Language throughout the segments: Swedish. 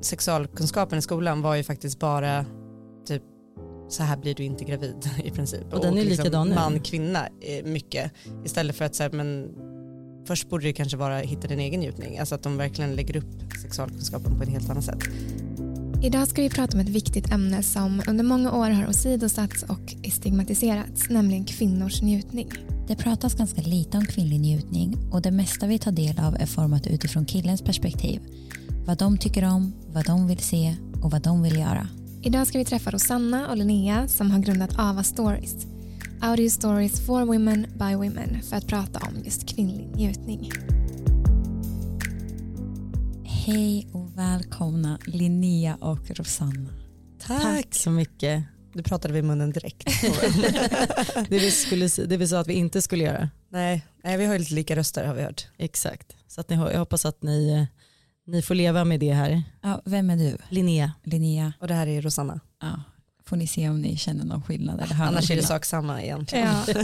sexualkunskapen i skolan var ju faktiskt bara typ så här blir du inte gravid i princip. Och den är likadan nu. Man, kvinna mycket. Istället för att säga men först borde det kanske vara hitta din egen njutning. Alltså att de verkligen lägger upp sexualkunskapen på ett helt annat sätt. Idag ska vi prata om ett viktigt ämne som under många år har åsidosatts och stigmatiserats, nämligen kvinnors njutning. Det pratas ganska lite om kvinnlig njutning och det mesta vi tar del av är format utifrån killens perspektiv. Vad de tycker om, vad de vill se och vad de vill göra. Idag ska vi träffa Rosanna och Linnea som har grundat Ava Stories. Audio stories for women by women för att prata om just kvinnlig njutning. Hej och välkomna Linnea och Rosanna. Tack, Tack så mycket. Du pratade vid munnen direkt. det, vi skulle, det vi sa att vi inte skulle göra. Nej, nej vi har lite lika röster har vi hört. Exakt, så att ni, jag hoppas att ni, ni får leva med det här. Ja, vem är du? Linnea. Linnea. Och det här är Rosanna. Ja, får ni se om ni känner någon skillnad. Eller Annars är det sak samma egentligen. Ja.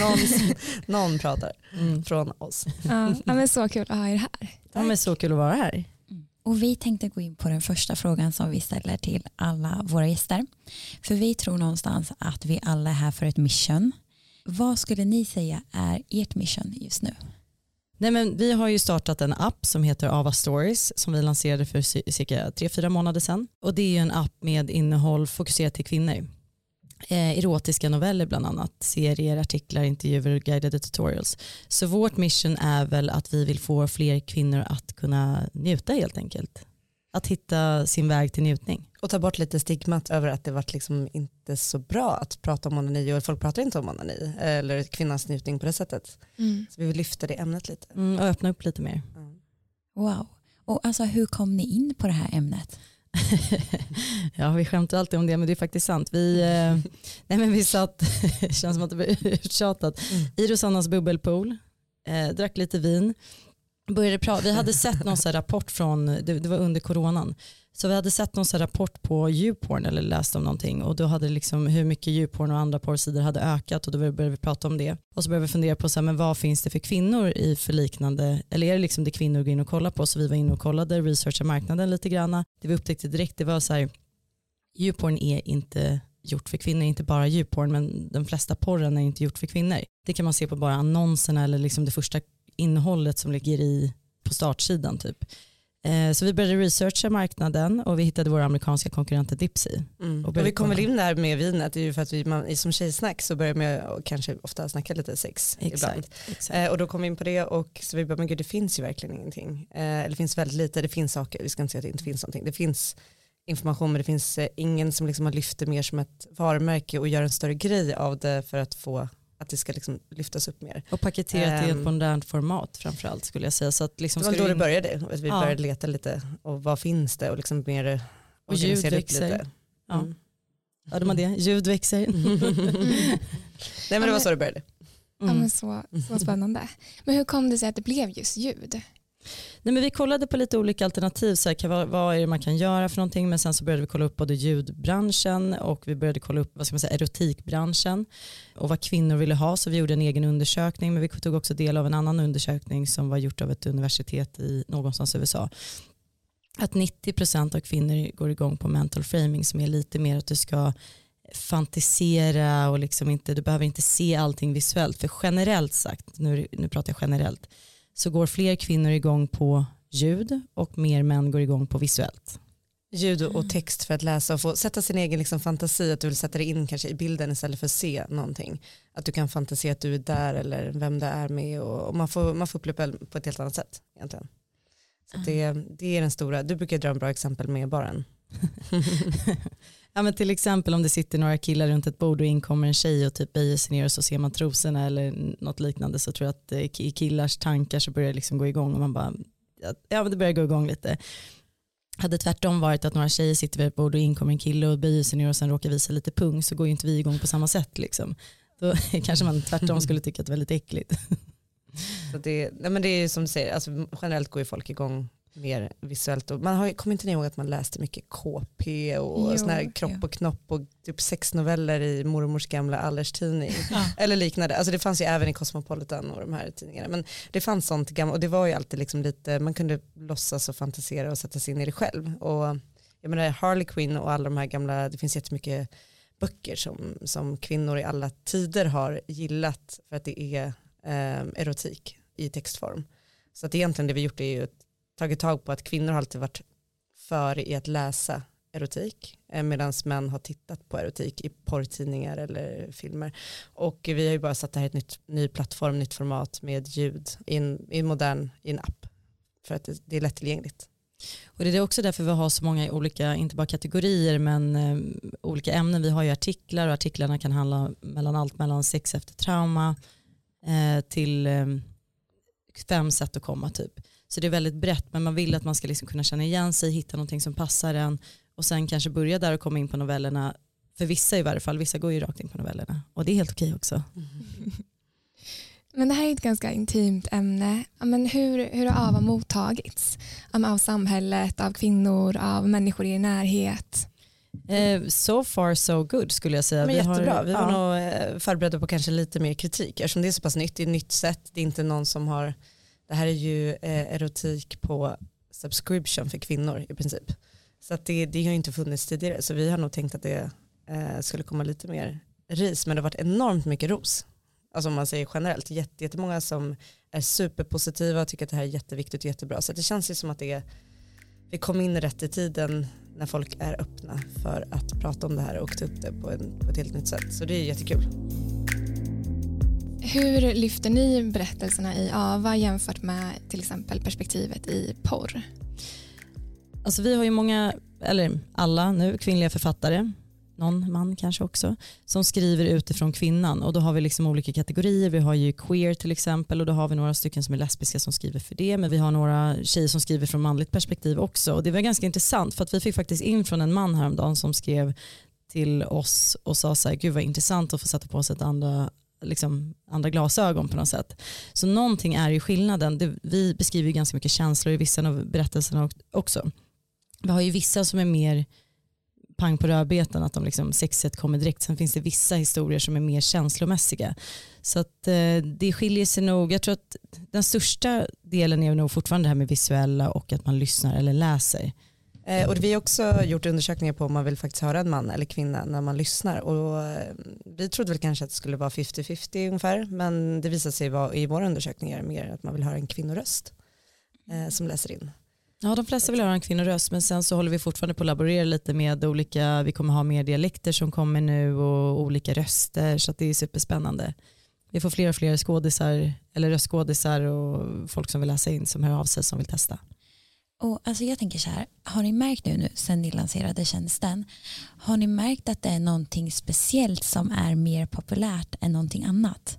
någon, någon pratar mm. från oss. Ja, men så kul att ha er här. Ja, men så kul att vara här. Och vi tänkte gå in på den första frågan som vi ställer till alla våra gäster. För vi tror någonstans att vi alla är här för ett mission. Vad skulle ni säga är ert mission just nu? Nej, men vi har ju startat en app som heter Ava Stories som vi lanserade för cirka 3-4 månader sedan. Och det är en app med innehåll fokuserat till kvinnor eh, erotiska noveller bland annat, serier, artiklar, intervjuer och guidade tutorials. Så vårt mission är väl att vi vill få fler kvinnor att kunna njuta helt enkelt. Att hitta sin väg till njutning. Och ta bort lite stigmat över att det varit liksom inte så bra att prata om onani och folk pratar inte om onani eller kvinnans njutning på det sättet. Mm. Så vi vill lyfta det ämnet lite. Mm, och öppna upp lite mer. Mm. Wow. Och alltså, hur kom ni in på det här ämnet? ja, vi skämtar alltid om det, men det är faktiskt sant. Vi, eh, nej, men vi satt, det känns som att det blir uttjatat, mm. i Rosannas bubbelpool, eh, drack lite vin, började prata, vi hade sett någon rapport från, det, det, var under coronan, så vi hade sett någon rapport på YouPorn eller läst om någonting och då hade liksom hur mycket YouPorn och andra porrsidor hade ökat och då började vi prata om det. Och så började vi fundera på så här, men vad finns det för kvinnor i för liknande, eller är det liksom det kvinnor går in och kollar på? Så vi var inne och kollade, researchade marknaden lite grann. Det vi upptäckte direkt det var så här, YouPorn är inte gjort för kvinnor, inte bara YouPorn men de flesta porren är inte gjort för kvinnor. Det kan man se på bara annonserna eller liksom det första innehållet som ligger i på startsidan typ. Eh, så vi började researcha marknaden och vi hittade våra amerikanska konkurrenter Dipsy. Mm. Och, och vi kom väl in där med vinet, det är ju för att vi man, som tjejsnack så börjar man kanske ofta snacka lite sex exakt, ibland. Exakt. Eh, och då kom vi in på det och så vi bara, men gud det finns ju verkligen ingenting. Eh, eller det finns väldigt lite, det finns saker, vi ska inte säga att det inte finns någonting. Det finns information men det finns eh, ingen som liksom har lyft det mer som ett varumärke och gör en större grej av det för att få att det ska liksom lyftas upp mer. Och paketerat um, i ett modernt format framförallt skulle jag säga. Så att liksom det var då det började, att vi ja. började leta lite och vad finns det och liksom mer och ljud växer. Lite. Ja. Mm. Hörde man det? Ljud växer. Nej men det var så det började. Mm. Ja, men så, så spännande. Men hur kom det sig att det blev just ljud? Nej, men vi kollade på lite olika alternativ, så här, vad, vad är det man kan göra för någonting, men sen så började vi kolla upp både ljudbranschen och vi började kolla upp vad ska man säga, erotikbranschen och vad kvinnor ville ha, så vi gjorde en egen undersökning, men vi tog också del av en annan undersökning som var gjort av ett universitet i någonstans i USA. Att 90% av kvinnor går igång på mental framing som är lite mer att du ska fantisera och liksom inte, du behöver inte se allting visuellt. För generellt sagt, nu, nu pratar jag generellt, så går fler kvinnor igång på ljud och mer män går igång på visuellt. Ljud och text för att läsa och få sätta sin egen liksom fantasi, att du vill sätta dig in kanske i bilden istället för att se någonting. Att du kan fantisera att du är där eller vem det är med och, och man, får, man får uppleva på ett helt annat sätt egentligen. Så det, det är den stora, du brukar dra en bra exempel med baren. Ja, men till exempel om det sitter några killar runt ett bord och inkommer en tjej och typ böjer sig ner och så ser man trosorna eller något liknande så tror jag att eh, i killars tankar så börjar det liksom gå igång och man bara, ja men det börjar gå igång lite. Hade tvärtom varit att några tjejer sitter vid ett bord och inkommer en kille och böjer sig ner och sen råkar visa lite pung så går ju inte vi igång på samma sätt liksom. Då kanske man tvärtom skulle tycka att det var lite äckligt. Så det, nej men det är som du säger, alltså generellt går ju folk igång mer visuellt. Och man har, kommer inte ihåg att man läste mycket KP och Jo, sån här kropp ja. och knopp och typ sex noveller i mormors gamla Allerstidning. Eller liknande. Alltså det fanns ju även i Cosmopolitan och de här tidningarna. Men det fanns sånt gammalt och det var ju alltid liksom lite, man kunde låtsas och fantisera och sätta sig in i det själv. Och jag menar Harley Quinn och alla de här gamla, det finns jättemycket böcker som, som kvinnor i alla tider har gillat för att det är eh, erotik i textform. Så att egentligen det vi gjort är ju att tagit tag på att kvinnor har alltid varit före i att läsa erotik eh, medan män har tittat på erotik i porrtidningar eller filmer. Och vi har ju bara satt det här i ett nytt, ny plattform, nytt format med ljud i en, i en modern, i en app för att det, det är lättillgängligt. Och det är också därför vi har så många olika, inte bara kategorier, men eh, olika ämnen. Vi har ju artiklar och artiklarna kan handla mellan allt mellan sex efter trauma eh, till eh, fem sätt att komma typ. Så det är väldigt brett, men man vill att man ska liksom kunna känna igen sig, hitta någonting som passar en och sen kanske börja där och komma in på novellerna. För vissa i varje fall, vissa går ju rakt in på novellerna. Och det är helt okej också. Men det här är ett ganska intimt ämne. Men hur, hur har AVA mottagits? Av samhället, av kvinnor, av människor i er närhet? Eh, so far so good skulle jag säga. Men Vi jättebra, har- vi var ja. nog eh, förberedda på kanske lite mer kritik eftersom det är så pass nytt, det är ett nytt sätt, det är inte någon som har, det här är ju eh, erotik på subscription för kvinnor i princip. Så att det, det har ju inte funnits tidigare så vi har nog tänkt att det eh, skulle komma lite mer ris men det har varit enormt mycket ros. Alltså om man säger generellt, Jätte, jättemånga som är superpositiva och tycker att det här är jätteviktigt och jättebra. Så det känns ju som att det, vi kom in rätt i tiden när folk är öppna för att prata om det här och ta upp det på, en, på ett helt nytt sätt. Så det är jättekul. Hur lyfter ni berättelserna i AVA jämfört med till exempel perspektivet i porr? Alltså vi har ju många, eller alla nu, kvinnliga författare, någon man kanske också, som skriver utifrån kvinnan. Och då har vi liksom olika kategorier. Vi har ju queer till exempel. Och då har vi några stycken som är lesbiska som skriver för det. Men vi har några tjejer som skriver från manligt perspektiv också. Och det var ganska intressant. För att vi fick faktiskt in från en man häromdagen som skrev till oss och sa så här, gud vad intressant att få sätta på sig ett andra liksom andra glasögon på något sätt. Så någonting är ju skillnaden. Det, vi beskriver ju ganska mycket känslor i vissa av berättelserna också. Vi har ju vissa som är mer pang på rödbetan, att de liksom sexet kommer direkt. Sen finns det vissa historier som är mer känslomässiga. Så att eh, det skiljer sig nog. Jag tror att den största delen är nog fortfarande det här med visuella och att man lyssnar eller läser. Eh, och vi har också gjort undersökningar på om man vill faktiskt höra en man eller kvinna när man lyssnar. Och eh, vi trodde väl kanske att det skulle vara 50-50 ungefär. Men det visade sig vara i våra undersökningar mer att man vill höra en kvinnoröst eh, som läser in. Ja, de flesta vill höra en kvinnoröst men sen så håller vi fortfarande på att laborera lite med olika, vi kommer ha mer dialekter som kommer nu och olika röster så att det är superspännande. Vi får fler och fler skådisar eller röstskådisar och folk som vill läsa in som hör av sig som vill testa. Och alltså jag tänker så här, har ni märkt nu, nu sen ni lanserade tjänsten, har ni märkt att det är någonting speciellt som är mer populärt än någonting annat?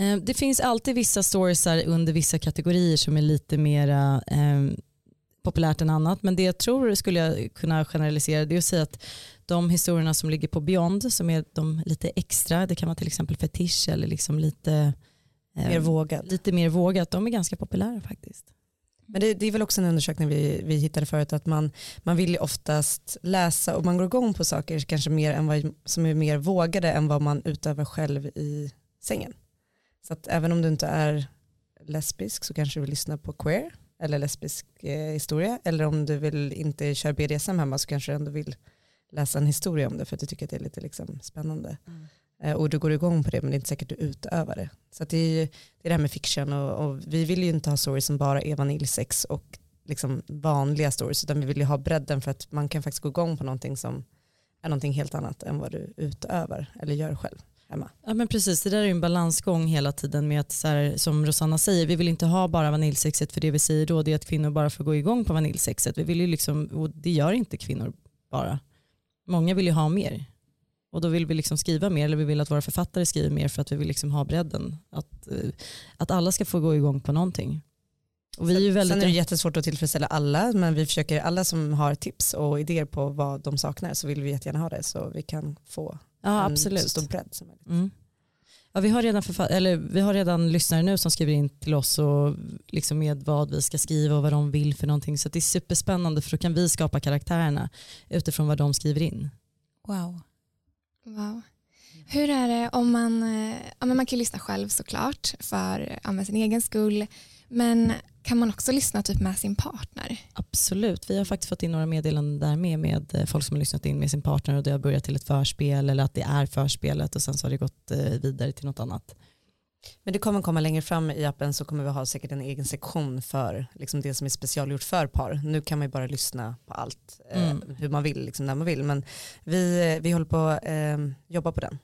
Eh, Det finns alltid vissa storiesar under vissa kategorier som är lite mera eh, populärt än annat. Men det jag tror skulle jag kunna generalisera det är att säga att de historierna som ligger på Beyond som är de lite extra, det kan vara till exempel fetisch eller liksom lite, eh, Mer vågad. lite mer vågat, de är ganska populära faktiskt. Men det, det är väl också en undersökning vi, vi hittade förut att man, man vill ju oftast läsa och man går igång på saker kanske mer än vad, som är mer vågade än vad man utövar själv i sängen. Så att även om du inte är lesbisk så kanske du vill lyssna på queer eller lesbisk eh, historia eller om du vill inte köra BDSM hemma så kanske du ändå vill läsa en historia om det för att du tycker att det är lite liksom, spännande. Mm. Eh, och du går igång på det men det är inte säkert du utövar det. Så att det, är, ju- det är det här med fiction och, och vi vill ju inte ha stories som bara är vaniljsex och liksom vanliga stories utan vi vill ju ha bredden för att man kan faktiskt gå igång på någonting som är någonting helt annat än vad du utövar eller gör själv hemma. Ja men precis, det där är ju en balansgång hela tiden med att så här, som Rosanna säger, vi vill inte ha bara vaniljsexet för det vi säger då det är att kvinnor bara får gå igång på vaniljsexet. Vi vill ju liksom, och det gör inte kvinnor bara. Många vill ju ha mer. Och då vill vi liksom skriva mer eller vi vill att våra författare skriver mer för att vi vill liksom ha bredden. Att, eh, att alla ska få gå igång på någonting. Och vi är ju väldigt Sen är det jättesvårt att tillfredsställa alla men vi försöker, alla som har tips och idéer på vad de saknar så vill vi jättegärna ha det så vi kan få ja, en absolut. så stor bredd som möjligt. Mm. Ja, vi, har redan eller, vi har redan lyssnare nu som skriver in till oss och liksom med vad vi ska skriva och vad de vill för någonting. Så det är superspännande för då kan vi skapa karaktärerna utifrån vad de skriver in. Wow wow. Hur är det om man, eh, ja, men man kan lyssna själv såklart för ja, sin egen skull. Men kan man också lyssna typ med sin partner? Absolut, vi har faktiskt fått in några meddelanden där med, med eh, folk som har lyssnat in med sin partner och det har börjat till ett förspel eller att det är förspelet och sen så har det gått eh, vidare till något annat. Men det kommer komma längre fram i appen så kommer vi ha säkert en egen sektion för liksom det som är specialgjort för par. Nu kan man ju bara lyssna på allt mm. eh, hur man vill, liksom när man vill. Men vi, vi håller på att eh, jobba på den.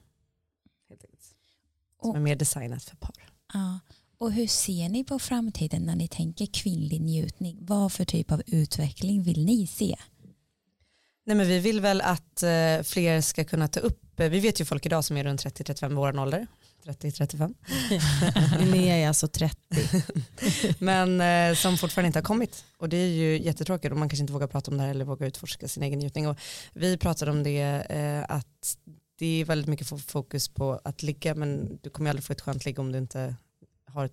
Helt enkelt. Som är mer designat för par. Ja. Och hur ser ni på framtiden när ni tänker kvinnlig njutning? Vad för typ av utveckling vill ni se? Nej, men vi vill väl att eh, fler ska kunna ta upp, eh, vi vet ju folk idag som är runt 30-35 vår ålder, 30-35. Linnea är alltså 30. men eh, som fortfarande inte har kommit. Och det är ju jättetråkigt och man kanske inte vågar prata om det här eller vågar utforska sin egen njutning. Och vi pratade om det eh, att det är väldigt mycket fokus på att ligga men du kommer aldrig få ett skönt ligg om du inte har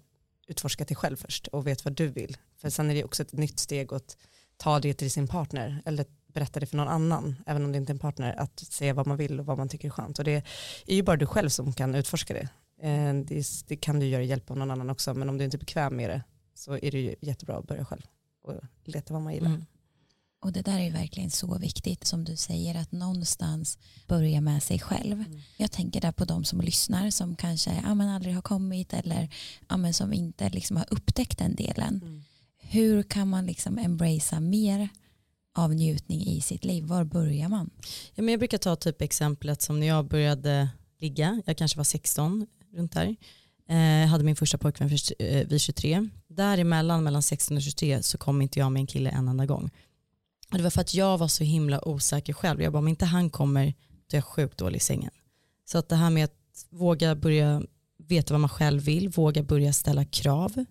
utforskat dig själv först och vet vad du vill. För sen är det också ett nytt steg att ta det till sin partner eller berätta det för någon annan, även om det inte är en partner, att säga vad man vill och vad man tycker är skönt. Och det är ju bara du själv som kan utforska det. Eh, det, det kan du göra hjälp av någon annan också, men om du inte är bekväm med det så är det ju jättebra att börja själv och leta vad man gillar. Mm. Och det där är verkligen så viktigt som du säger att någonstans börja med sig själv. Mm. Jag tänker där på de som lyssnar som kanske ja, men aldrig har kommit eller ja, men som inte liksom har upptäckt den delen. Mm. Hur kan man liksom embracea mer av njutning i sitt liv? Var börjar man? Ja, men jag brukar ta typ exemplet som när jag började ligga, jag kanske var 16 runt där. Jag eh, hade min första pojkvän eh, vid 23. Däremellan, mellan 16 och 23, så kom inte jag med en kille en enda gång. Och det var för att jag var så himla osäker själv. Jag bara, om inte han kommer, då är jag sjukt dålig i sängen. Så att det här med att våga börja veta vad man själv vill, våga börja ställa krav.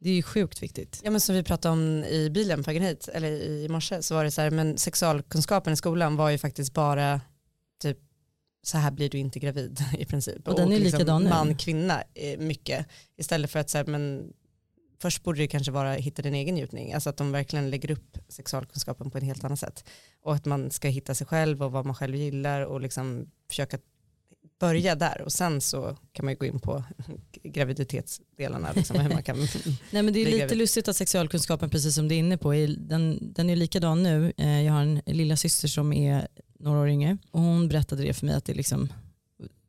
Det är ju sjukt viktigt. Ja men som vi pratade om i bilen på vägen hit, eller i morse, så var det så här, men sexualkunskapen i skolan var ju faktiskt bara typ så här blir du inte gravid i princip. Och, och den är liksom likadan nu. Man, kvinna mycket. Istället för att så här, men först borde det kanske vara hitta din egen njutning, alltså att de verkligen lägger upp sexualkunskapen på ett helt annat sätt. Och att man ska hitta sig själv och vad man själv gillar och liksom försöka börja där och sen så kan man ju gå in på graviditetsdelarna. Liksom, hur man kan Nej, men det är lite gravid. lustigt att sexualkunskapen, precis som du är inne på, den, den är likadan nu. Eh, jag har en lilla syster som är några år yngre och hon berättade det för mig att det liksom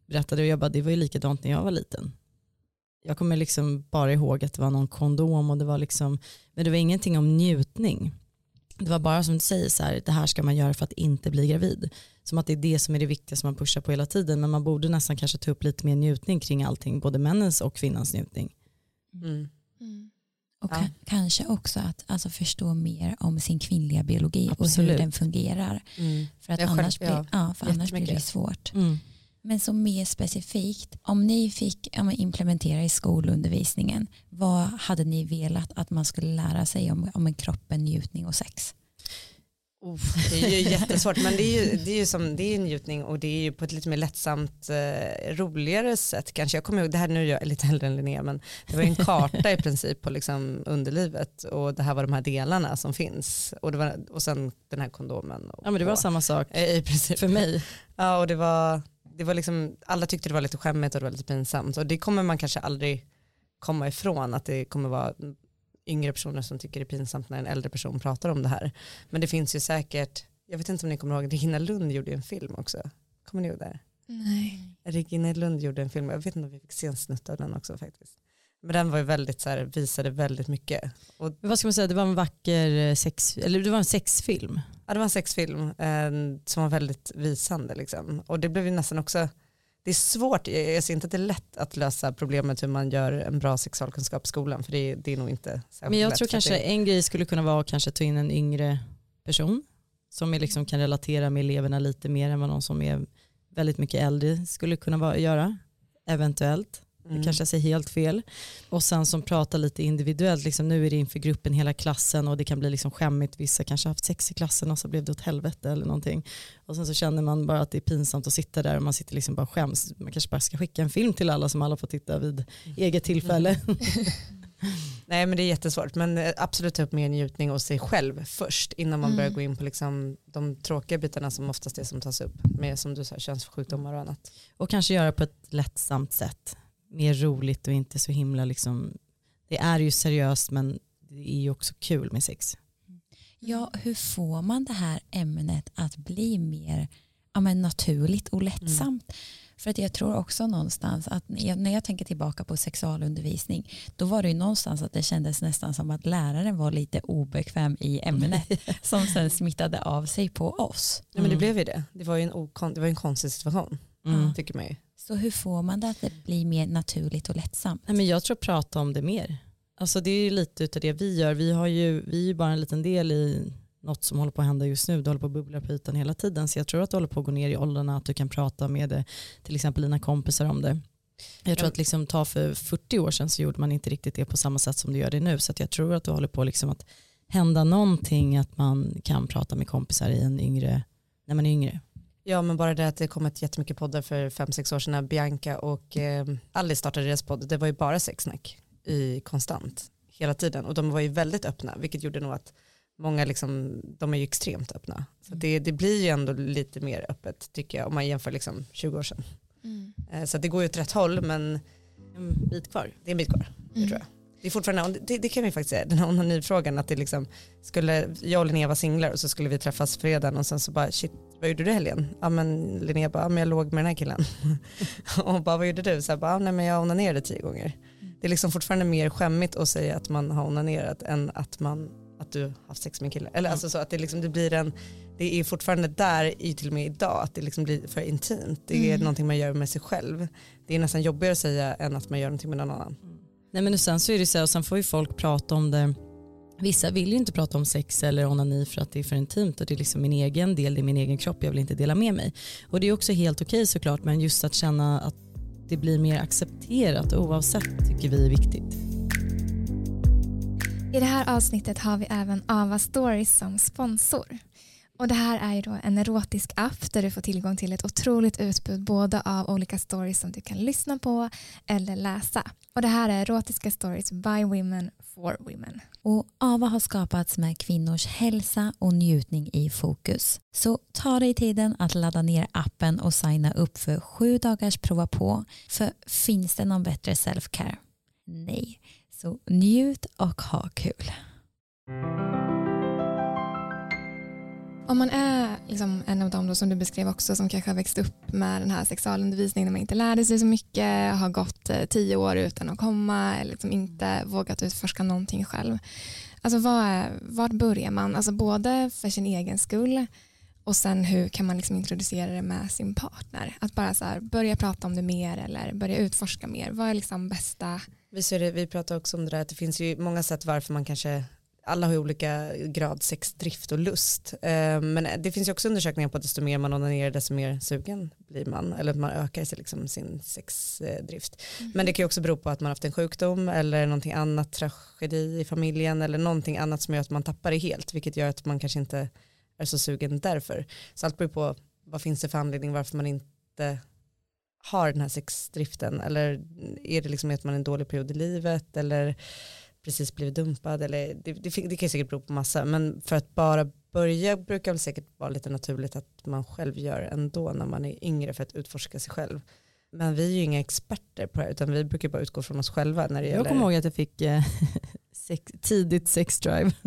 berättade och jag bara, det var ju likadant när jag var liten jag kommer liksom bara ihåg att det var någon kondom och det var liksom, men det var ingenting om njutning. Det var bara som du säger, så här, det här ska man göra för att inte bli gravid. Som att det är det som är det viktiga som man pushar på hela tiden. Men man borde nästan kanske ta upp lite mer njutning kring allting, både männens och kvinnans njutning. Mm. Mm. Och ja. kanske också att alltså, förstå mer om sin kvinnliga biologi Absolut. och hur den fungerar. Mm. För, att annars, själv, blir, ja, för annars blir det svårt. Mm. Men så mer specifikt, om ni fick ja, implementera i skolundervisningen, vad hade ni velat att man skulle lära sig om, om en kroppen, njutning och sex? Uff, det är ju jättesvårt men det är ju, det är ju som, det är njutning och det är ju på ett lite mer lättsamt eh, roligare sätt kanske. Jag kommer ihåg, det här nu är jag lite äldre än Linnea men det var en karta i princip på liksom underlivet och det här var de här delarna som finns och, det var, och sen den här kondomen. ja men det var samma sak i princip. för mig. Ja och det var, det var liksom, alla tyckte det var lite skämmigt och det var lite pinsamt och det kommer man kanske aldrig komma ifrån att det kommer vara yngre personer som tycker det är pinsamt när en äldre person pratar om det här. Men det finns ju säkert, jag vet inte om ni kommer ihåg, Regina Lund gjorde en film också. Kommer ni ihåg det? Nej. Regina Lund gjorde en film, jag vet inte om vi fick se en snutt av den också faktiskt. Men den var ju väldigt så här, visade väldigt mycket. Och, vad ska man säga, det var en vacker eh, sex, eller det var en sexfilm. Ja det var en sexfilm eh, som var väldigt visande liksom. Och det blev ju nästan också, det är svårt, jag ser inte att det är lätt att lösa problemet hur man gör en bra sexualkunskap i skolan för det, det är nog inte särskilt Men jag lätt tror kanske det... en grej skulle kunna vara att kanske ta in en yngre person som är liksom kan relatera med eleverna lite mer än vad någon som är väldigt mycket äldre skulle kunna vara, göra, eventuellt. Mm. Det kanske jag säger helt fel. Och sen som pratar lite individuellt, liksom, nu är det inför gruppen, hela klassen och det kan bli liksom skämmigt. Vissa kanske har haft sex i klassen och så blev det åt helvete eller någonting. Och sen så känner man bara att det är pinsamt att sitta där och man sitter liksom bara skäms. Man kanske bara ska skicka en film till alla som alla får titta vid eget tillfälle. Mm. Nej men det är jättesvårt men eh, absolut ta upp mer njutning och sig själv först innan man mm. börjar gå in på liksom de tråkiga bitarna som oftast är som tas upp med som du sa könssjukdomar och annat. Och kanske göra på ett lättsamt sätt. Mer roligt och inte så himla liksom det är ju seriöst men det är ju också kul med sex. Ja, hur får man det här ämnet att bli mer ja, men naturligt och lättsamt? Mm. För att jag tror också någonstans att när jag tänker tillbaka på sexualundervisning då var det ju någonstans att det kändes nästan som att läraren var lite obekväm i ämnet som sen smittade av sig på oss. Ja, men det mm. blev ju det. Det var ju en, okon, det var en konstig situation mm. tycker man ju. Så hur får man det att det blir mer naturligt och lättsamt? Nej, men jag tror prata om det mer. Alltså det är lite av det vi gör. Vi, har ju, vi är ju bara en liten del i något som håller på att hända just nu. Du håller på att bubbla på ytan hela tiden. Så jag tror att du håller på att gå ner i åldrarna, att du kan prata med till exempel dina kompisar om det. Jag tror att liksom ta för 40 år sedan så gjorde man inte riktigt det på samma sätt som du gör det nu. Så jag tror att du håller på liksom att hända någonting, att man kan prata med kompisar i en yngre, när man är yngre. Ja men bara det att det kommit jättemycket poddar för 5-6 år sedan Bianca och eh, Alice startade deras podd, det var ju bara sexsnack i konstant hela tiden och de var ju väldigt öppna vilket gjorde nog att många liksom, de är ju extremt öppna. Så det, det blir ju ändå lite mer öppet tycker jag om man jämför liksom 20 år sedan. Mm. Eh, så det går ju åt rätt håll men en bit kvar. Det är en bit kvar, det mm. tror jag. Det är fortfarande, det, det kan vi faktiskt säga, den här onanifrågan att det liksom skulle, jag och Linnea var singlar och så skulle vi träffas fredagen och sen så bara shit vad gjorde du helgen? Ja men Linnea bara, ja, men jag låg med den här killen. och bara vad gjorde du? Så jag bara, nej men jag onanerade tio gånger. Mm. Det är liksom fortfarande mer skämmigt att säga att man har onanerat än att man att du har haft sex med en kille. Eller alltså så att det, liksom, det blir en, det är fortfarande där i till och med idag att det liksom blir för intimt. Det är mm. någonting man gör med sig själv. Det är nästan jobbigare att säga än att man gör någonting med någon annan. Nej men och sen så är det så här, och sen får ju folk prata om det Vissa vill ju inte prata om sex eller onani för att det är för intimt och det är liksom min egen del, det är min egen kropp, jag vill inte dela med mig. Och det är också helt okej såklart men just att känna att det blir mer accepterat oavsett tycker vi är viktigt. I det här avsnittet har vi även Ava Stories som sponsor. Och det här är ju då en erotisk app där du får tillgång till ett otroligt utbud både av olika stories som du kan lyssna på eller läsa. Och det här är erotiska stories by women for women. Och AVA har skapats med kvinnors hälsa och njutning i fokus. Så ta dig tiden att ladda ner appen och signa upp för sju dagars prova på. För finns det någon bättre selfcare? Nej. Så njut och ha kul. Om man är liksom en av dem som du beskrev också som kanske har växt upp med den här sexualundervisningen när man inte lärde sig så mycket, har gått eh, tio år utan att komma eller liksom inte vågat utforska någonting själv. Alltså var, var börjar man? Alltså både för sin egen skull och sen hur kan man liksom introducera det med sin partner? Att bara så här, börja prata om det mer eller börja utforska mer. Vad är liksom bästa vi, ser det, vi pratar också om det där att det finns ju många sätt varför man kanske alla har olika grad sexdrift och lust. Eh, men det finns ju också undersökningar på att desto mer man onanerar desto mer sugen blir man. Eller att man ökar sig liksom sin sexdrift. Mm. Men det kan ju också bero på att man haft en sjukdom eller någonting annat, tragedi i familjen eller någonting annat som gör att man tappar det helt. Vilket gör att man kanske inte är så sugen därför. Så allt beror på vad finns det för anledning varför man inte har den här sexdriften eller är det liksom att man är en dålig period i livet eller precis blivit dumpad eller det, det, det kan säkert bero på massa men för att bara börja brukar väl säkert vara lite naturligt att man själv gör ändå när man är yngre för att utforska sig själv. Men vi är ju inga experter på det här utan vi brukar bara utgå från oss själva när det jag gäller. kommer ihåg att jag fick eh, sex, tidigt sexdrive.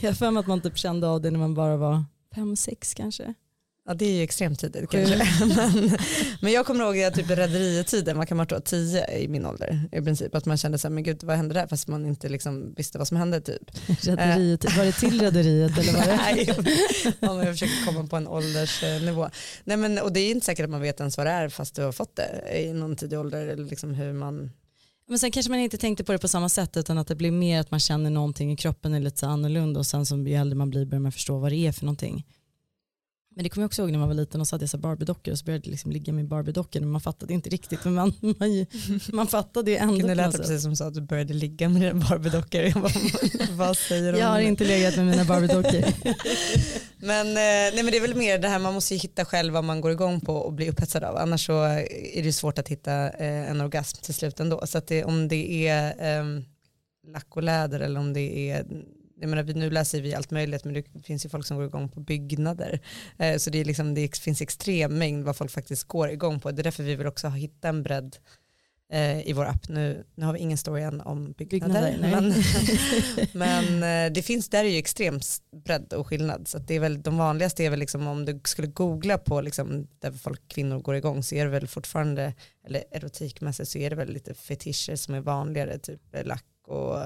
jag har för mig att man typ kände av det när man bara var fem, sex kanske. Ja det är ju extremt tidigt kanske. men, men jag kommer ihåg att typ rederietiden, man kan vara tio i min ålder i princip. Att man kände så här, men gud vad hände där? Fast man inte liksom visste vad som hände typ. Rederiet, var det till rederiet eller var det? Nej, ja, jag försöker komma på en åldersnivå. Nej, men, och det är inte säkert att man vet ens vad det är fast du har fått det i någon tidig ålder. Eller liksom hur man men sen kanske man inte tänkte på det på samma sätt utan att det blir mer att man känner någonting i kroppen är lite annorlunda och sen som ju äldre man blir börjar man förstå vad det är för någonting. Men det kommer jag också ihåg när man var liten och så hade jag så Barbie-dockor och så började jag liksom ligga med Barbie-dockor men man fattade inte riktigt. Men man, man, man fattade ju ändå. Det lät precis som så att du började ligga med dina Barbie-dockor. vad säger Jag har inte legat med mina Barbie-dockor. men, eh, nej, men det är väl mer det här man måste hitta själv vad man går igång på och blir upphetsad av. Annars så är det svårt att hitta eh, en orgasm till slut ändå. Så att det, om det är um, lack och läder eller om det är jag menar, nu läser vi allt möjligt men det finns ju folk som går igång på byggnader. Eh, så det, är liksom, det finns extrem mängd vad folk faktiskt går igång på. Det är därför vi vill också hitta en bredd eh, i vår app. Nu, nu har vi ingen story än om byggnader. byggnader men, men eh, det finns, där är ju extremt bredd och skillnad. Så det är väl, de vanligaste är väl liksom om du skulle googla på liksom, där folk, kvinnor går igång så är det väl fortfarande, eller erotikmässigt så är det väl lite fetischer som är vanligare, typ lack och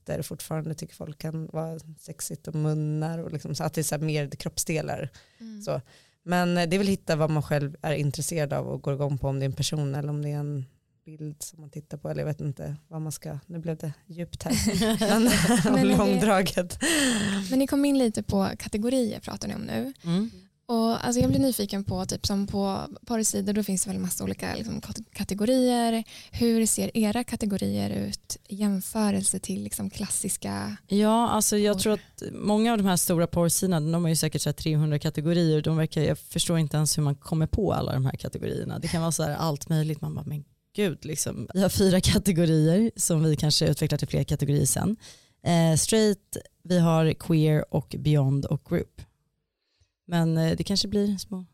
fötter fortfarande tycker folk kan vara sexigt och munnar och liksom, så att det är så mer kroppsdelar. Mm. Så. Men det är väl hitta vad man själv är intresserad av och går igång på om det är en person eller om det är en bild som man tittar på eller jag vet inte vad man ska, nu blev det djupt här, men, långdraget. Men ni kom in lite på kategorier pratar ni om nu. Mm. Och alltså jag blir nyfiken på, typ som på porrsidor, då finns det väl massa olika liksom, kategorier. Hur ser era kategorier ut i jämförelse till liksom, klassiska? Ja, alltså jag tror att många av de här stora porrsidorna, de har ju säkert så 300 kategorier. De verkar, jag förstår inte ens hur man kommer på alla de här kategorierna. Det kan vara så här allt möjligt. Man bara, men gud, liksom. vi har fyra kategorier som vi kanske utvecklar till fler kategorier sen. Eh, straight, vi har queer och beyond och group. Men eh, det kanske blir små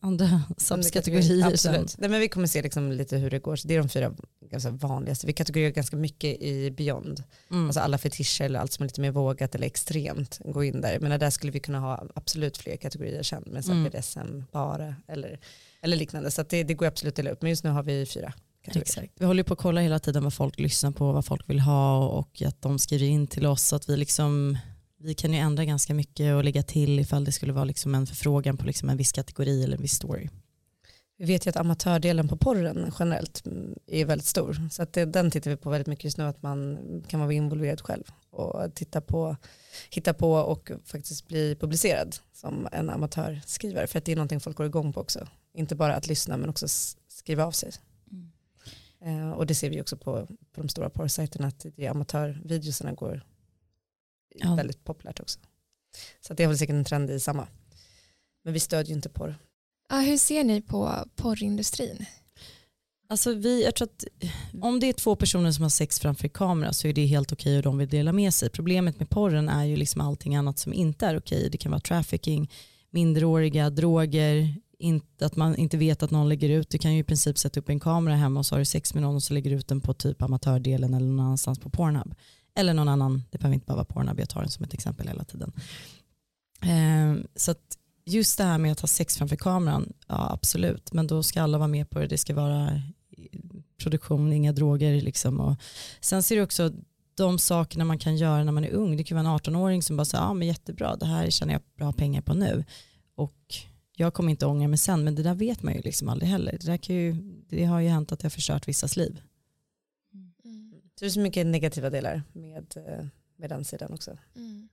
andra subkategorier. Absolut. Nej, men vi kommer se liksom lite hur det går. Så det är de fyra ganska vanligaste. Vi kategoriserar ganska mycket i Beyond. Mm. Alltså alla fetischer eller allt som är lite mer vågat eller extremt gå in där. Men där skulle vi kunna ha absolut fler kategorier sen med mm. BDSM bara eller, eller liknande. Så det, det går absolut att dela upp. Men just nu har vi fyra. Exakt. Vi håller på att kolla hela tiden vad folk lyssnar på, vad folk vill ha och att de skriver in till oss så att vi liksom vi kan ju ändra ganska mycket och lägga till ifall det skulle vara liksom en förfrågan på liksom en viss kategori eller en viss story. Vi vet ju att amatördelen på porren generellt är väldigt stor. Så att det, den tittar vi på väldigt mycket just nu, att man kan vara involverad själv och titta på, hitta på och faktiskt bli publicerad som en amatörskrivare. För att det är någonting folk går igång på också. Inte bara att lyssna men också skriva av sig. Mm. Eh, och det ser vi också på, på de stora porrsajterna att amatörvideorna går ja. väldigt populärt också. Så det är väl säkert en trend i samma. Men vi stödjer ju inte porr. Ja, hur ser ni på porrindustrin? Alltså vi, jag tror att om det är två personer som har sex framför kamera så är det helt okej och de vill dela med sig. Problemet med porren är ju liksom allting annat som inte är okej. Det kan vara trafficking, minderåriga, droger, inte, att man inte vet att någon lägger ut. Du kan ju i princip sätta upp en kamera hemma och så har du sex med någon och så lägger du ut den på typ amatördelen eller någon annanstans på Pornhub. Eller någon annan, det behöver inte bara vara Pornhub, jag tar den som ett exempel hela tiden. Eh, så att just det här med att ha sex framför kameran, ja absolut, men då ska alla vara med på det, det ska vara produktion, inga droger liksom. Och sen ser du också de sakerna man kan göra när man är ung. Det kan vara en 18-åring som bara säger, ja men jättebra, det här tjänar jag bra pengar på nu. Och jag kommer inte ångra mig sen, men det där vet man ju liksom aldrig heller. Det, där kan ju, det har ju hänt att det har förstört vissas liv. Så det är så mycket negativa delar med, eh, med den sidan också. Mm.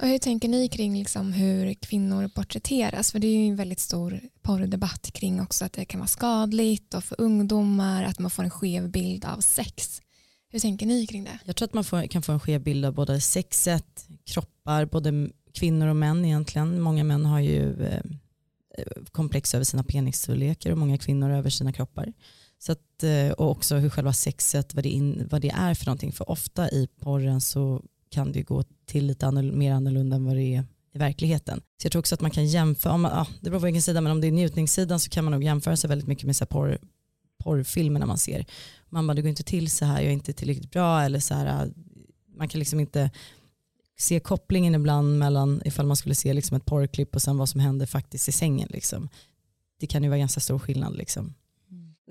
Och hur tänker ni kring liksom hur kvinnor porträtteras? För det är ju en väldigt stor porrdebatt kring också att det kan vara skadligt och för ungdomar att man får en skev bild av sex. Hur tänker ni kring det? Jag tror att man får, kan få en skev bild av både sexet, kroppar, både kvinnor och män egentligen. Många män har ju eh, komplex över sina penisstorlekar och många kvinnor över sina kroppar. Så att, eh, och också hur själva sexet, vad det, in, vad det är för någonting. För ofta i porren så kan det gå till lite annor, mer annorlunda än vad det är i verkligheten. Så jag tror också att man kan jämföra, om man, ah, det beror på vilken sida, men om det är njutningssidan så kan man nog jämföra sig väldigt mycket med så porr, porrfilmerna man ser. Man bara, det går inte till så här, jag är inte tillräckligt bra eller så här, äh, man kan liksom inte se kopplingen ibland mellan ifall man skulle se liksom ett porrklipp och sen vad som händer faktiskt i sängen. Liksom. Det kan ju vara ganska stor skillnad. Liksom.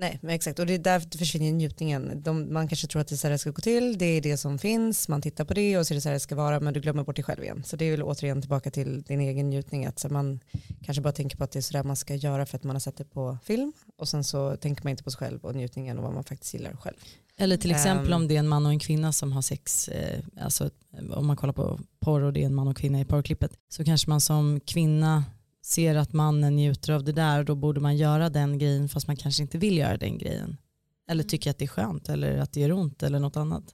Nej, men exakt. Och det är därför försvinner njutningen. De, man kanske tror att det är så här det ska gå till, det är det som finns, man tittar på det och så är det så här det ska vara, men du glömmer bort dig själv igen. Så det är väl återigen tillbaka till din egen njutning, att så man kanske bara tänker på att det är så där man ska göra för att man har sett det på film och sen så tänker man inte på sig själv och njutningen och vad man faktiskt gillar själv. Eller till exempel um, om det är en man och en kvinna som har sex, eh, alltså om man kollar på porr och det är en man och kvinna i porrklippet, så kanske man som kvinna ser att mannen njuter av det där och då borde man göra den grejen fast man kanske inte vill göra den grejen. Eller Mm. tycker att det är skönt eller att det gör ont eller något annat.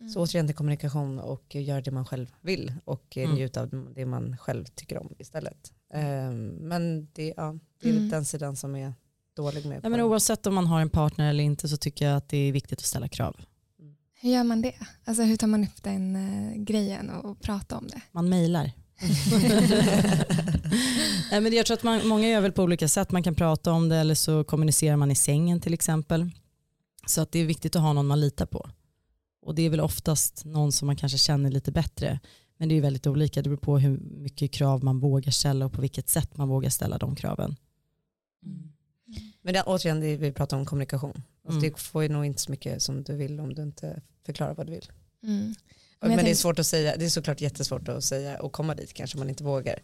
Mm. Så återigen till kommunikation och göra det man själv vill och eh, Mm. njuta av det man själv tycker om istället. Ehm, men det, ja, det är Mm. den sidan som är dålig med. Nej, men oavsett om man har en partner eller inte så tycker jag att det är viktigt att ställa krav. Hur gör man det? Alltså hur tar man upp den eh, grejen och, och pratar om det? Man mejlar. Nej, men jag tror att man, många gör väl på olika sätt. Man kan prata om det eller så kommunicerar man i sängen till exempel. Så att det är viktigt att ha någon man litar på. Och det är väl oftast någon som man kanske känner lite bättre. Men det är ju väldigt olika. Det beror på hur mycket krav man vågar ställa och på vilket sätt man vågar ställa de kraven. Men det, återigen, det, vi pratar om kommunikation. Alltså, Mm. Det får ju nog inte så mycket som du vill om du inte förklarar vad du vill. Mm. Men, jag det är svårt att säga, det är såklart jättesvårt att säga och komma dit kanske man inte vågar.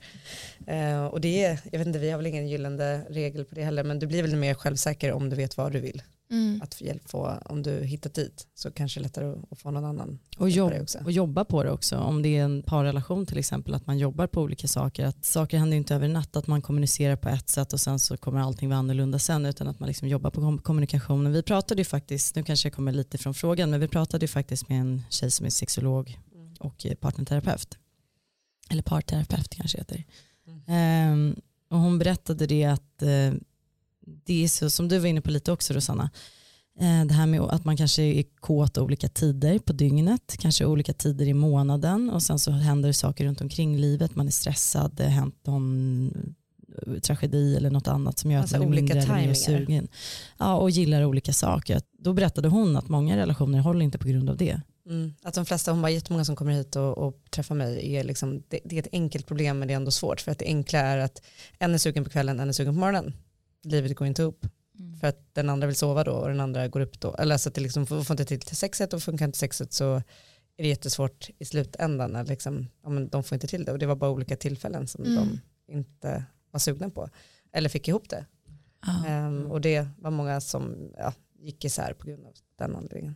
Eh, och det är, jag vet inte, vi har väl ingen gyllene regel på det heller, men du blir väl mer självsäker om du vet vad du vill. Mm. Att få hjälp få, om du hittat dit så kanske det är lättare att, få någon annan Och, jobb, och jobba på det också. Om det är en parrelation till exempel, att man jobbar på olika saker. Att saker händer inte över en natt, att man kommunicerar på ett sätt och sen så kommer allting vara annorlunda sen, utan att man liksom jobbar på kom- kommunikationen. Vi pratade ju faktiskt, nu kanske jag kommer lite från frågan, men vi pratade ju faktiskt med en tjej som är sexolog och eh, partnerterapeut. Eller parterapeut kanske heter. Ehm, och hon berättade det att eh, det är så, som du var inne på lite också Rosanna, eh, det här med att man kanske är kåt olika tider på dygnet, kanske olika tider i månaden och sen så händer det saker runt omkring livet, man är stressad, det har hänt någon eh, tragedi eller något annat som gör Alltså att man olika mindre eller mer sugen. Ja, och gillar olika saker. Då berättade hon att många relationer håller inte på grund av det. Mm. Att de flesta, hon bara jättemånga som kommer hit och, och träffar mig är liksom, det, det är ett enkelt problem men det är ändå svårt för att det enkla är att en är sugen på kvällen, en är sugen på morgonen. Livet går inte ihop för att den andra vill sova då och den andra går upp då. Eller så att det liksom får, inte till till sexet och funkar inte sexet så är det jättesvårt i slutändan. När liksom, ja, men de får inte till det och det var bara olika tillfällen som Mm. de inte var sugna på. Eller fick ihop det. Ja. Ehm, och det var många som ja, gick isär på grund av den anledningen.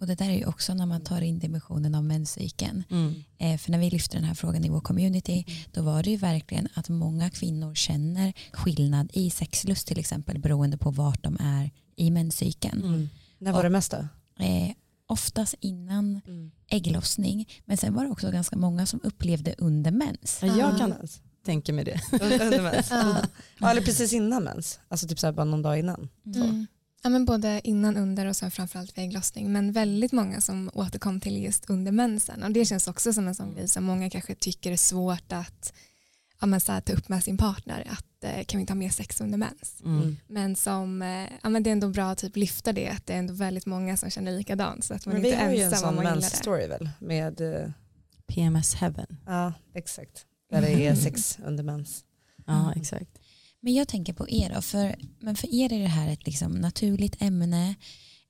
Och det där är ju också när man tar in dimensionen av menscykeln. Mm. Eh, för när vi lyfte den här frågan i vår community då var det ju verkligen att många kvinnor känner skillnad i sexlust till exempel beroende på vart de är i menscykeln. Mm. När var Och- det mesta? Eh, oftast innan ägglossning men sen var det också ganska många som upplevde under mens. Ja, Jag kan Mens. tänka mig det. Under under mens. Ja. Ja, eller precis innan mens. Alltså typ så här bara någon dag innan. Mm. Ja, men både innan, under och sen framförallt vid ägglossning. Men väldigt många som återkom till just under mensen. Och det känns också som en sån grej som många kanske tycker är svårt att ja, men så här, ta upp med sin partner. Att eh, kan vi inte ha mer sex under mens? Mm. Men som, eh, ja, men det är ändå bra att typ lyfta det. Att det är ändå väldigt många som känner likadant. Så att man Men inte vi har ju en sån mens-story väl? Med, eh, PMS heaven. ja exakt. Där det är sex under mens. Ja, Mm. exakt. Men jag tänker på er då, för, men för er är det här ett liksom naturligt ämne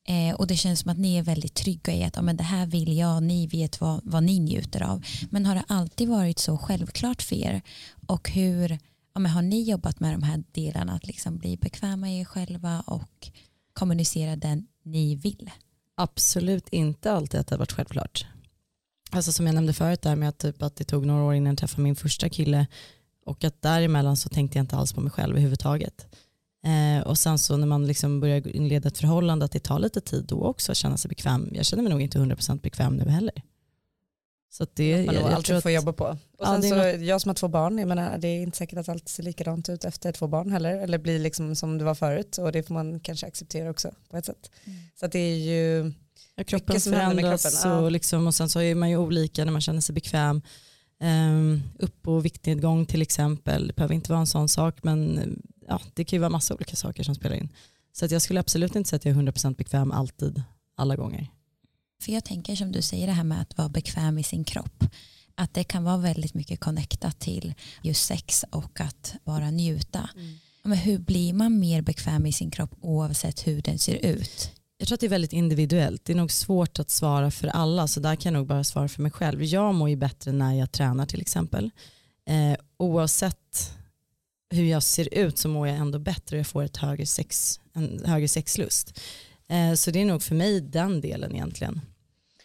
eh, och det känns som att ni är väldigt trygga i att ja, men det här vill jag, ni vet vad, vad ni njuter av. Men har det alltid varit så självklart för er? Och hur ja, men har ni jobbat med de här delarna att liksom bli bekväma i er själva och kommunicera den ni vill? Absolut inte alltid att det har varit självklart. Alltså som jag nämnde förut där med att, typ att det tog några år innan jag träffade min första kille och att däremellan så tänkte jag inte alls på mig själv överhuvudtaget. Eh, och sen så när man liksom börjar inleda ett förhållande att det tar lite tid då också att känna sig bekväm. Jag känner mig nog inte 100% bekväm nu heller. Så att det, jag alltid tror att, får jobba på. Och Ja, är så, jag som har två barn, jag menar, det är inte säkert att allt ser likadant ut efter två barn heller. Eller blir liksom som det var förut. Och det får man kanske acceptera också på ett sätt. Så att det är ju, ja, kroppen förändras kroppen, ja. och, liksom, och sen så är man ju olika när man känner sig bekväm. Um, upp och viktnedgång till exempel, det behöver inte vara en sån sak men ja, det kan ju vara massa olika saker som spelar in. Så att jag skulle absolut inte säga att jag är 100% bekväm alltid, alla gånger. För jag tänker som du säger det här med att vara bekväm i sin kropp. Att det kan vara väldigt mycket connectat till just sex och att bara njuta. Ja, Men hur blir man mer bekväm i sin kropp oavsett hur den ser ut? Jag tror att det är väldigt individuellt. Det är nog svårt att svara för alla så där kan jag nog bara svara för mig själv. Jag mår ju bättre när jag tränar till exempel. Eh, oavsett hur jag ser ut så mår jag ändå bättre och jag får ett högre sex, en högre sexlust. Eh, så det är nog för mig den delen egentligen.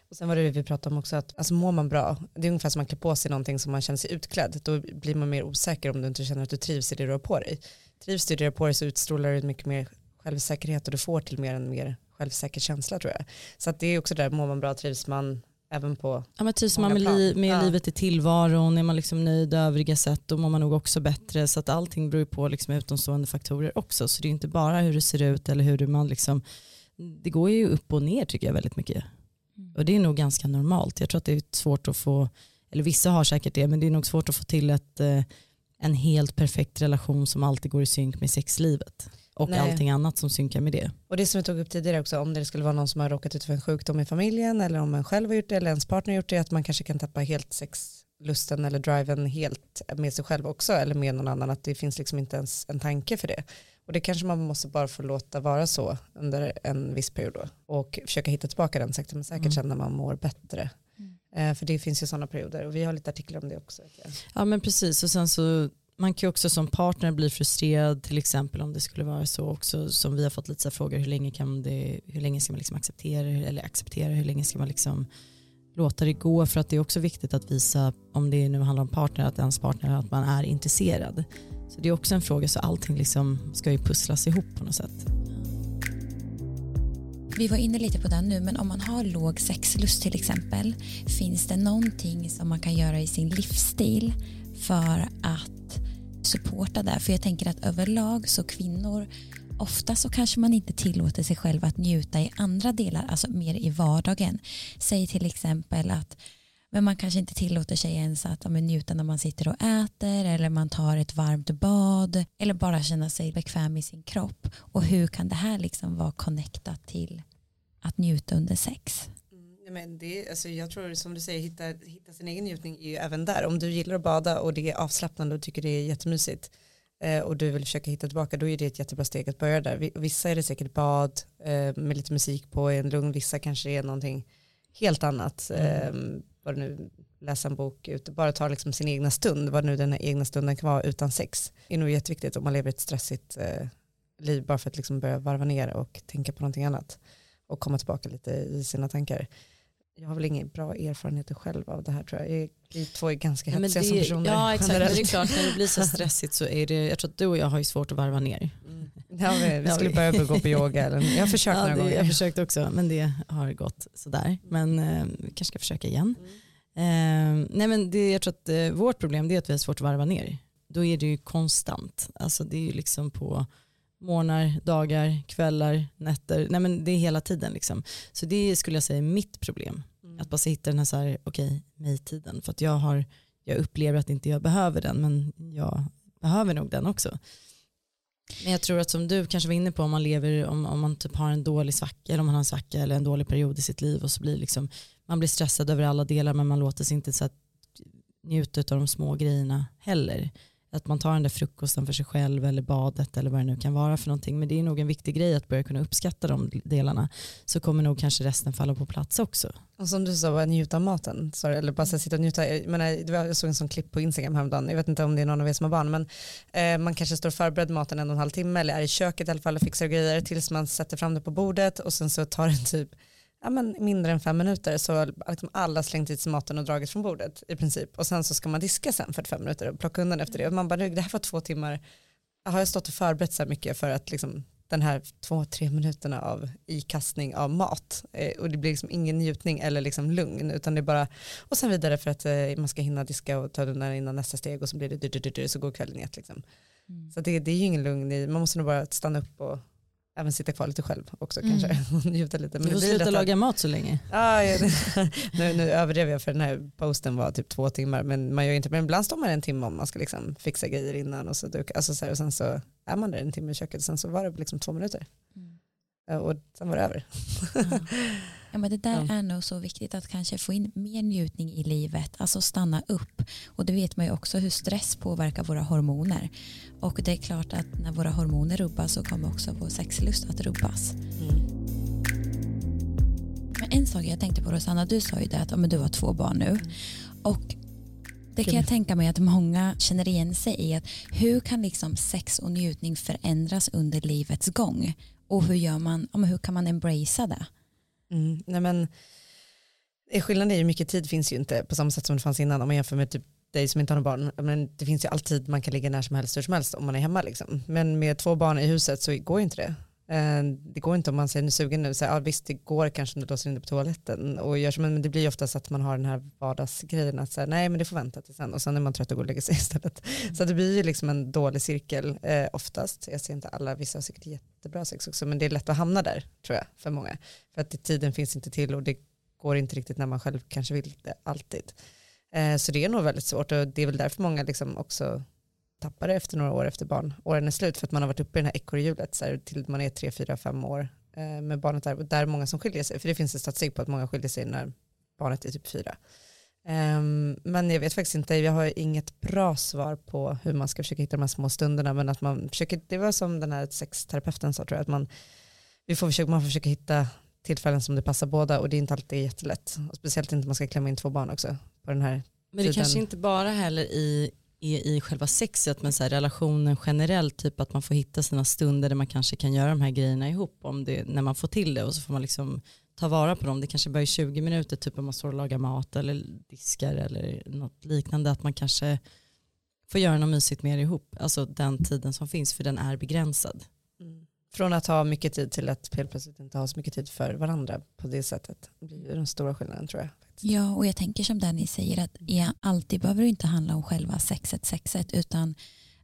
Och sen var det vi pratade om också att alltså mår man bra, det är ungefär som man klär på sig någonting som man känner sig utklädd, då blir man mer osäker om du inte känner att du trivs i det du har på dig. Trivs du i det du har på dig så utstrålar du mycket mer självsäkerhet och du får till mer en mer självsäker känsla tror jag. Så att det är också där, mår man bra, trivs man även på Ja men trivs man med, li med ja. livet i tillvaron, är man liksom nöjd övriga sätt då mår man nog också bättre. Så att allting beror på liksom utomstående faktorer också. Så det är inte bara hur det ser ut eller hur man liksom, det går ju upp och ner tycker jag väldigt mycket. Mm. Och det är nog ganska normalt. Jag tror att det är svårt att få, eller vissa har säkert det, men det är nog svårt att få till ett, eh, en helt perfekt relation som alltid går i synk med sexlivet och Nej. allting annat som synkar med det. Och det som vi tog upp tidigare också, om det skulle vara någon som har råkat ut för en sjukdom i familjen eller om man själv har gjort det eller ens partner har gjort det, att man kanske kan tappa helt sexlusten eller driven helt med sig själv också eller med någon annan, att det finns liksom inte ens en tanke för det. Och det kanske man måste bara få låta vara så under en viss period då. och försöka hitta tillbaka den sakta men säkert mm. sen när man mår bättre. Mm. Eh, för det finns ju sådana perioder och vi har lite artiklar om det också. Ja men precis och sen så man kan ju också som partner bli frustrerad till exempel om det skulle vara så också som vi har fått lite så frågor hur länge kan det hur länge ska man liksom acceptera eller acceptera hur länge ska man liksom låta det gå för att det är också viktigt att visa om det nu handlar om partner att ens partner att man är intresserad så det är också en fråga så allting liksom ska ju pusslas ihop på något sätt. Vi var inne lite på den nu, men om man har låg sexlust till exempel, finns det någonting som man kan göra i sin livsstil för att supporta där. För jag tänker att överlag så kvinnor ofta så kanske man inte tillåter sig själv att njuta i andra delar, alltså mer i vardagen. Säg till exempel att men man kanske inte tillåter sig ens att ja, njuta när man sitter och äter eller man tar ett varmt bad eller bara känna sig bekväm i sin kropp. Och hur kan det här liksom vara connectat till att njuta under sex? Men det, alltså jag tror som du säger, hitta, hitta sin egen njutning är ju även där. Om du gillar att bada och det är avslappnande och tycker det är jättemysigt eh, och du vill försöka hitta tillbaka, då är det ett jättebra steg att börja där. Vissa är det säkert bad eh, med lite musik på en lugn, vissa kanske är någonting helt annat. Mm. Eh, vad nu, läsa en bok, ut, bara ta liksom sin egna stund, vad nu den här egna stunden kan vara utan sex. Det är nog jätteviktigt om man lever ett stressigt eh, liv bara för att liksom börja varva ner och tänka på någonting annat och komma tillbaka lite i sina tankar. Jag har väl ingen bra erfarenheter själv av det här tror jag. Vi två är ganska hetsiga som personer. Ja exakt, men det är klart när det blir så stressigt så är det, jag tror att du och jag har ju svårt att varva ner. Mm. Ja, vi, vi skulle börja gå på yoga. Eller, jag har försökt ja, några det, gånger. Jag har försökt också men det har gått sådär. Men eh, vi kanske ska försöka igen. Mm. Eh, nej men det, jag tror att eh, vårt problem är att vi har svårt att varva ner. Då är det ju konstant. Alltså det är ju liksom på morgnar, dagar, kvällar, nätter. Nej men det är hela tiden liksom. Så det skulle jag säga är mitt problem. Mm. Att bara hitta den här, så här okej, okay, mig-tiden. För att jag, har, jag upplever att inte jag behöver den men jag behöver nog den också. Men jag tror att som du kanske var inne på om man lever, om, om man typ har en dålig svacka eller om man har en svacka eller en dålig period i sitt liv och så blir liksom, man blir stressad över alla delar men man låter sig inte så att njuta av de små grejerna heller att man tar den där frukosten för sig själv eller badet eller vad det nu kan vara för någonting. Men det är nog en viktig grej att börja kunna uppskatta de delarna. Så kommer nog kanske resten falla på plats också. Och som du sa, njuta av maten. Sorry, eller bara sitta och njuta. Jag, menar, jag såg en sån klipp på Instagram häromdagen. Jag vet inte om det är någon av er som har barn. Men eh, man kanske står och förbereder maten en och en halv timme eller är i köket i alla fall och fixar grejer tills man sätter fram det på bordet och sen så tar det typ ja, men mindre än fem minuter så har liksom alla slängt i sig maten och dragit från bordet i princip. Och sen så ska man diska sen 45 minuter och plocka undan efter det. Och man bara, det här var två timmar, har jag stått och förberett så här mycket för att liksom den här två, tre minuterna av ikastning av mat eh, och det blir liksom ingen njutning eller liksom lugn utan det är bara och sen vidare för att eh, man ska hinna diska och ta undan innan nästa steg och så blir det så går kvällen ett liksom. Mm. Så det, det är ju ingen lugn i, man måste nog bara stanna upp och även sitta kvar lite själv också mm. kanske och njuta lite. Men du får sluta laga mat så länge. Ah, ja, nu, nu överdrev jag för den här posten var typ två timmar men man gör inte, men ibland står man en timme om man ska liksom fixa grejer innan och så, alltså så här, och sen så är man där en timme i köket och sen så var det liksom två minuter. Mm. Och sen var det över. Ja. Ja, men det där ja. är nog så viktigt att kanske få in mer njutning i livet, alltså stanna upp. Och det vet man ju också hur stress påverkar våra hormoner. Och det är klart att när våra hormoner rubbas så kommer också vår sexlust att rubbas. Mm. Men en sak jag tänkte på Rosanna, du sa ju det att ja, men du har två barn nu. Och det kan jag tänka mig att många känner igen sig i. Att hur kan liksom sex och njutning förändras under livets gång? Och hur, gör man, hur kan man embracea det? Mm, nej men, eh, Skillnaden är ju mycket tid finns ju inte på samma sätt som det fanns innan om man jämför med typ dig som inte har några barn. Men det finns ju alltid man kan ligga när som helst hur som helst om man är hemma. Liksom. Men med två barn i huset så går ju inte det. Eh, det går inte om man säger sugen nu, så här, ja, visst det går kanske om du låser in det på toaletten och gör så, men det blir ju oftast att man har den här vardagsgrejen att säga nej men det får vänta till sen och sen är man trött och går och lägger sig istället. Mm. Så det blir ju liksom en dålig cirkel eh, oftast. Jag ser inte alla, vissa har säkert jättebra sex också men det är lätt att hamna där tror jag för många. För att tiden finns inte till och det går inte riktigt när man själv kanske vill det alltid. Eh, så det är nog väldigt svårt och det är väl därför många liksom också tappar det efter några år efter barn. Åren är slut för att man har varit uppe i det här ekorrhjulet till man är tre, fyra, fem år eh, med barnet där. Och där är många som skiljer sig. För det finns en statistik på att många skiljer sig när barnet är typ fyra. Um, men jag vet faktiskt inte, jag har inget bra svar på hur man ska försöka hitta de här små stunderna. Men att man försöker, det var som den här sexterapeuten sa tror jag, att man, vi får försöka, man får försöka hitta tillfällen som det passar båda och det är inte alltid jättelätt. Och speciellt inte om man ska klämma in två barn också på den här Men det tiden. kanske inte bara heller i är i själva sexet men så här, relationen generellt, typ att man får hitta sina stunder där man kanske kan göra de här grejerna ihop om det, när man får till det och så får man liksom ta vara på dem. Det kanske bara är 20 minuter typ om man står och lagar mat eller diskar eller något liknande att man kanske får göra något mysigt mer ihop. Alltså den tiden som finns för den är begränsad. Mm. Från att ha mycket tid till att helt plötsligt inte ha så mycket tid för varandra på det sättet. Det blir den stora skillnaden tror jag. Ja, och jag tänker som Danny säger att ja, alltid behöver det inte handla om själva sexet, sexet utan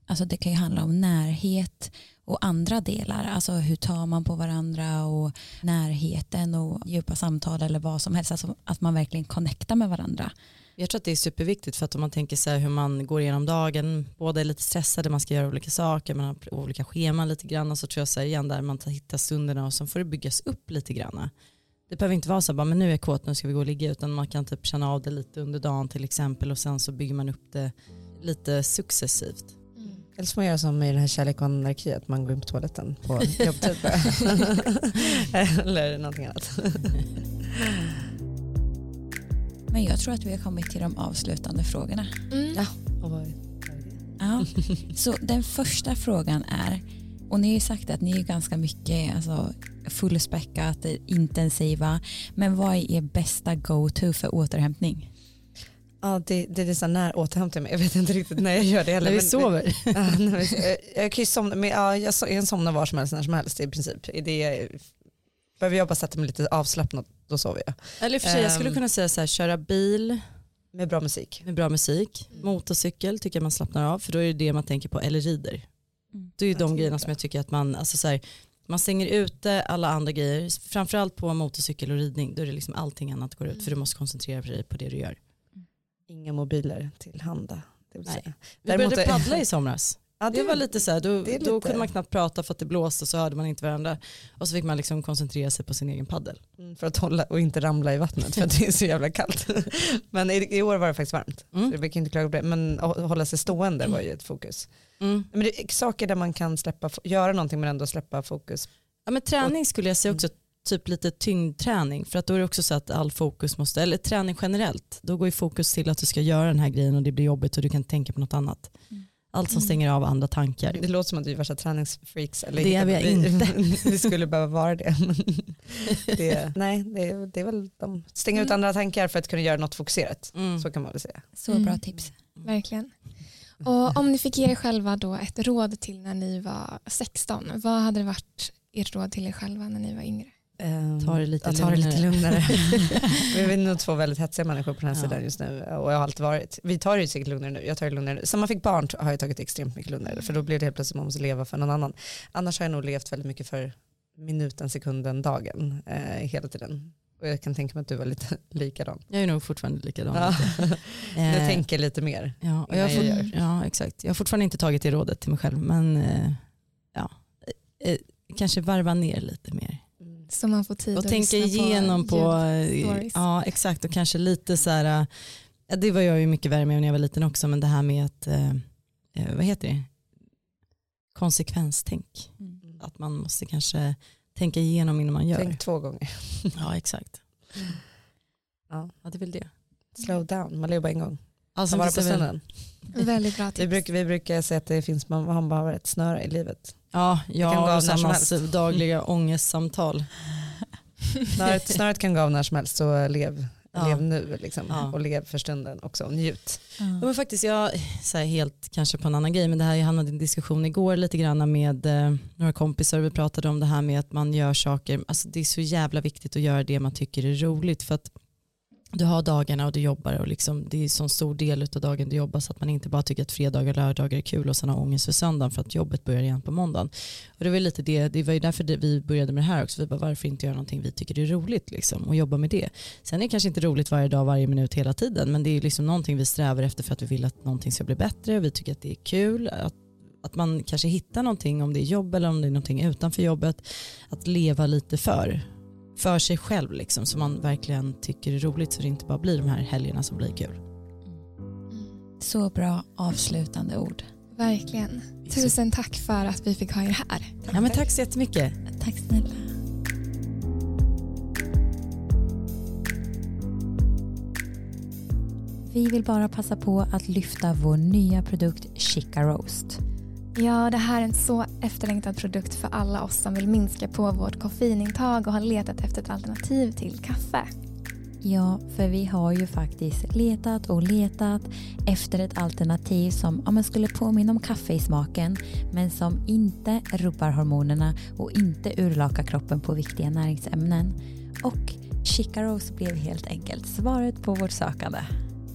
alltså det kan ju handla om närhet och andra delar. Alltså hur tar man på varandra och närheten och djupa samtal eller vad som helst. Alltså att man verkligen connectar med varandra. Jag tror att det är superviktigt för att om man tänker sig hur man går igenom dagen, båda är lite stressade, man ska göra olika saker, man har olika scheman lite grann, så tror jag så igen där man hittar stunderna och så får det byggas upp lite grann. Det behöver inte vara så bara, men nu är jag kåt, nu ska vi gå och ligga, utan man kan typ känna av det lite under dagen till exempel och sen så bygger man upp det lite successivt. Mm. Eller så får man göra som i den här kärlek och anarki, att man går in på toaletten på jobbtid Eller någonting annat. Men jag tror att vi har kommit till de avslutande frågorna. Mm. Ja. ja. Så den första frågan är, och ni har ju sagt att ni är ganska mycket alltså, fullspäckat, intensiva, men vad är er bästa go-to för återhämtning? Ja, det, det är så när återhämtar mig. Jag vet inte riktigt när jag gör det heller. när vi sover? Men, ja, jag kan ju somna, men, ja, jag kan somna var som helst när som helst i princip. Det, behöver jag bara sätta mig lite avslappnat, då sover jag. Eller för sig, um, jag skulle ehm. kunna säga så här, köra bil. Med bra musik. Med bra musik. Motorcykel tycker jag man slappnar av, för då är det det man tänker på, eller rider. Mm. Det är ju de grejerna som jag tycker att man, alltså så här, man stänger ute alla andra grejer, framförallt på motorcykel och ridning, då är det liksom allting annat går ut, för du mm. måste koncentrera dig på det du gör. Inga mobiler tillhanda. Det Nej. Vi började paddla i somras. Ja, det, det var lite så här, då, lite... då kunde man knappt prata för att det blåste och så hörde man inte varandra. Och så fick man liksom koncentrera sig på sin egen paddel. Mm, för att hålla och inte ramla i vattnet för att det är så jävla kallt. Men i, i år var det faktiskt varmt. Mm. Så vi kan inte klaga på det. Men att hålla sig stående var ju ett fokus. Mm. Men det är saker där man kan släppa, göra någonting men ändå släppa fokus. Ja, men träning skulle jag säga också typ lite tyngdträning för att då är det också så att all fokus måste, eller träning generellt, då går ju fokus till att du ska göra den här grejen och det blir jobbigt och du kan tänka på något annat. Mm. Allt som mm. stänger av andra tankar. Det låter som att vi är värsta träningsfreaks. Eller det är vi inte. vi skulle behöva vara det. det nej, det, det är väl de stänger ut mm. andra tankar för att kunna göra något fokuserat. Mm. Så kan man väl säga. Så bra mm. tips. Verkligen. Och om ni fick ge er själva då ett råd till när ni var 16, vad hade det varit ert råd till er själva när ni var yngre? Um, ta det lite lugnare. Det lite lugnare. vi är nog två väldigt hetsiga människor på den här ja. sidan just nu och jag har alltid varit. Vi tar det säkert lugnare nu, jag tar det lugnare nu. Sen man fick barn har jag tagit extremt mycket lugnare för då blir det helt plötsligt man måste leva för någon annan. Annars har jag nog levt väldigt mycket för minuten, sekunden, dagen eh, hela tiden. Och jag kan tänka mig att du var lite likadan. Jag är nog fortfarande likadan. Ja. jag eh, tänker lite mer. Ja, och jag, jag ja, exakt. jag har fortfarande inte tagit det rådet till mig själv men eh, ja, eh, kanske varva ner lite mer. Så man får tid och att tänka igenom på, på ja exakt och kanske lite så här, det var jag ju mycket värre med när jag var liten också, men det här med att, vad heter det, konsekvenstänk. Mm. Att man måste kanske tänka igenom innan man gör. Tänk två gånger. ja exakt. Mm. Ja. ja det är väl det. Slow down, man lever bara en gång. Alltså, vara på stunden. Väldigt bra tips. Vi brukar, vi brukar säga att det finns, man, man bara ett snöre i livet. Ja, jag och Sannas dagliga ångestsamtal. Snöret, snöret kan gå av när som helst så lev Ja. Lev nu liksom, ja. och lev för stunden också och njut. Ja. men faktiskt, jag, så här, helt kanske på en annan grej, men det här jag hamnade i en diskussion igår lite grann med eh, några kompisar vi pratade om det här med att man gör saker, alltså det är så jävla viktigt att göra det man tycker är roligt för att du har dagarna och du jobbar och liksom, det är så stor del av dagen du jobbar så att man inte bara tycker att fredagar och lördagar är kul och sen har ångest för söndagen för att jobbet börjar igen på måndagen. Och det var lite det, det var ju därför vi började med det här också. Vi bara varför inte göra någonting vi tycker är roligt liksom och jobba med det. Sen är det kanske inte roligt varje dag, varje minut, hela tiden men det är liksom någonting vi strävar efter för att vi vill att någonting ska bli bättre och vi tycker att det är kul. Att, att man kanske hittar någonting om det är jobb eller om det är någonting utanför jobbet. Att leva lite för för sig själv liksom, som man verkligen tycker är roligt så det inte bara blir de här helgerna som blir kul. Så bra avslutande ord. Verkligen. Tusen tack för att vi fick ha er här. Ja, men tack så jättemycket. Tack snälla. Vi vill bara passa på att lyfta vår nya produkt Chica Roast. Ja, det här är en så efterlängtad produkt för alla oss som vill minska på vårt koffeinintag och har letat efter ett alternativ till kaffe. Ja, för vi har ju faktiskt letat och letat efter ett alternativ som ja, skulle påminna om kaffe i smaken men som inte rubbar hormonerna och inte urlakar kroppen på viktiga näringsämnen. Och Chicaros blev helt enkelt svaret på vårt sökande.